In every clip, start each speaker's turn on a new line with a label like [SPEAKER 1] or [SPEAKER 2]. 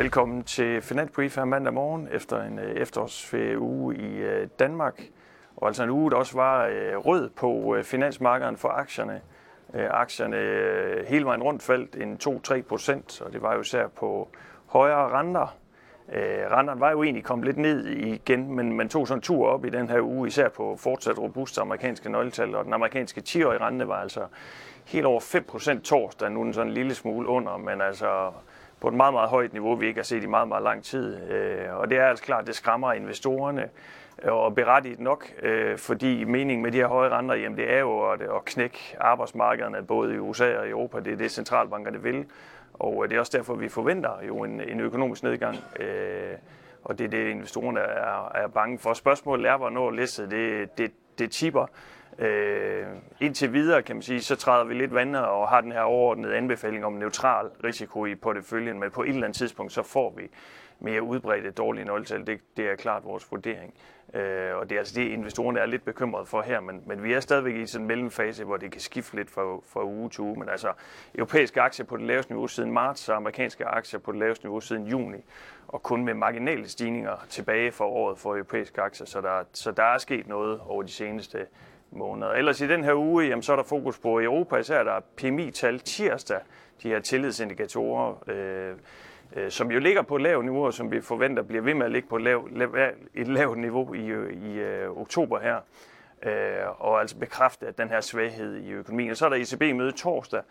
[SPEAKER 1] Velkommen til Finansbrief her mandag morgen efter en øh, efterårsferieuge i øh, Danmark. Og altså en uge, der også var øh, rød på finansmarkederne for aktierne. Aktierne hele vejen rundt faldt en 2-3 procent, og det var jo især på højere renter. Renterne var jo egentlig kommet lidt ned igen, men man tog sådan en tur op i den her uge, især på fortsat robuste amerikanske nøgletal, og den amerikanske 10-årige rente var altså helt over 5 procent torsdag, nu er den sådan en lille smule under, men altså på et meget, meget højt niveau, vi ikke har set i meget, meget lang tid. Øh, og det er altså klart, det skræmmer investorerne, øh, og berettiget nok, øh, fordi meningen med de her høje renter, jamen det er jo at, at knække arbejdsmarkederne, både i USA og i Europa. Det er det, centralbankerne vil. Og det er også derfor, vi forventer jo en, en økonomisk nedgang. Og det er det, investorerne er, er bange for. Spørgsmålet er, hvornår læsset det, det, det tipper. Øh, indtil videre, kan man sige, så træder vi lidt vandet og har den her overordnede anbefaling om neutral risiko i porteføljen, men på et eller andet tidspunkt, så får vi mere udbredte dårlige nøgletal. Det, det er klart vores vurdering. Øh, og det er altså det, investorerne er lidt bekymrede for her, men, men vi er stadigvæk i sådan en mellemfase, hvor det kan skifte lidt fra, fra uge til uge. Men altså, europæiske aktier på det laveste niveau siden marts, og amerikanske aktier på det laveste niveau siden juni, og kun med marginale stigninger tilbage for året for europæiske aktier. Så der, så der er sket noget over de seneste måneder. Ellers i den her uge, jamen, så er der fokus på Europa, især der er PMI-tal tirsdag, de her tillidsindikatorer, øh, øh, som jo ligger på et lavt niveau, og som vi forventer bliver ved med at ligge på et lavt, et lavt niveau i, øh, i øh, oktober her. Øh, og altså bekræfte at den her svaghed i økonomien. Og så er der ECB-møde torsdag,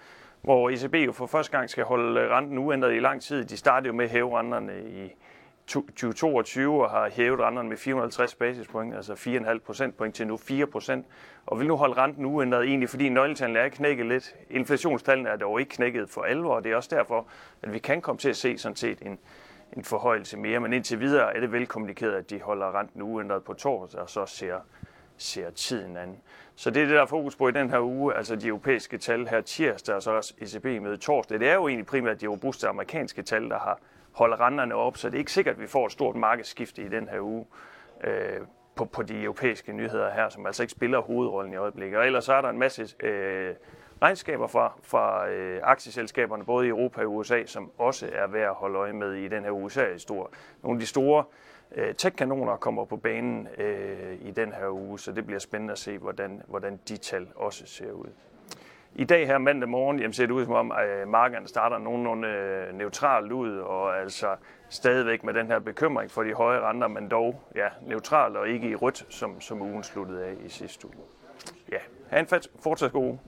[SPEAKER 1] hvor ECB jo for første gang skal holde renten uændret i lang tid. De startede jo med at hæve renterne i 2022 og har hævet renterne med 450 basispoint, altså 4,5 procentpoint til nu 4 procent, og vil nu holde renten uændret egentlig, fordi nøgletallene er knækket lidt. Inflationstallene er dog ikke knækket for alvor, og det er også derfor, at vi kan komme til at se sådan set en, en forhøjelse mere, men indtil videre er det velkommunikeret, at de holder renten uændret på torsdag, og så ser, ser tiden an. Så det er det, der er fokus på i den her uge, altså de europæiske tal her tirsdag, og så også ECB med torsdag. Det er jo egentlig primært de robuste amerikanske tal, der har holder renterne op, så det er ikke sikkert, at vi får et stort markedsskifte i den her uge øh, på, på de europæiske nyheder her, som altså ikke spiller hovedrollen i øjeblikket. Og ellers så er der en masse øh, regnskaber fra, fra øh, aktieselskaberne, både i Europa og USA, som også er værd at holde øje med i den her USA-historie. Nogle af de store øh, tech-kanoner kommer på banen øh, i den her uge, så det bliver spændende at se, hvordan, hvordan de tal også ser ud. I dag her mandag morgen jamen, ser det ud som om, at markederne starter nogenlunde øh, neutralt ud, og altså stadigvæk med den her bekymring for de høje renter, men dog ja, neutralt og ikke i rødt, som, som ugen sluttede af i sidste uge. Ja, have en fortsat god uge.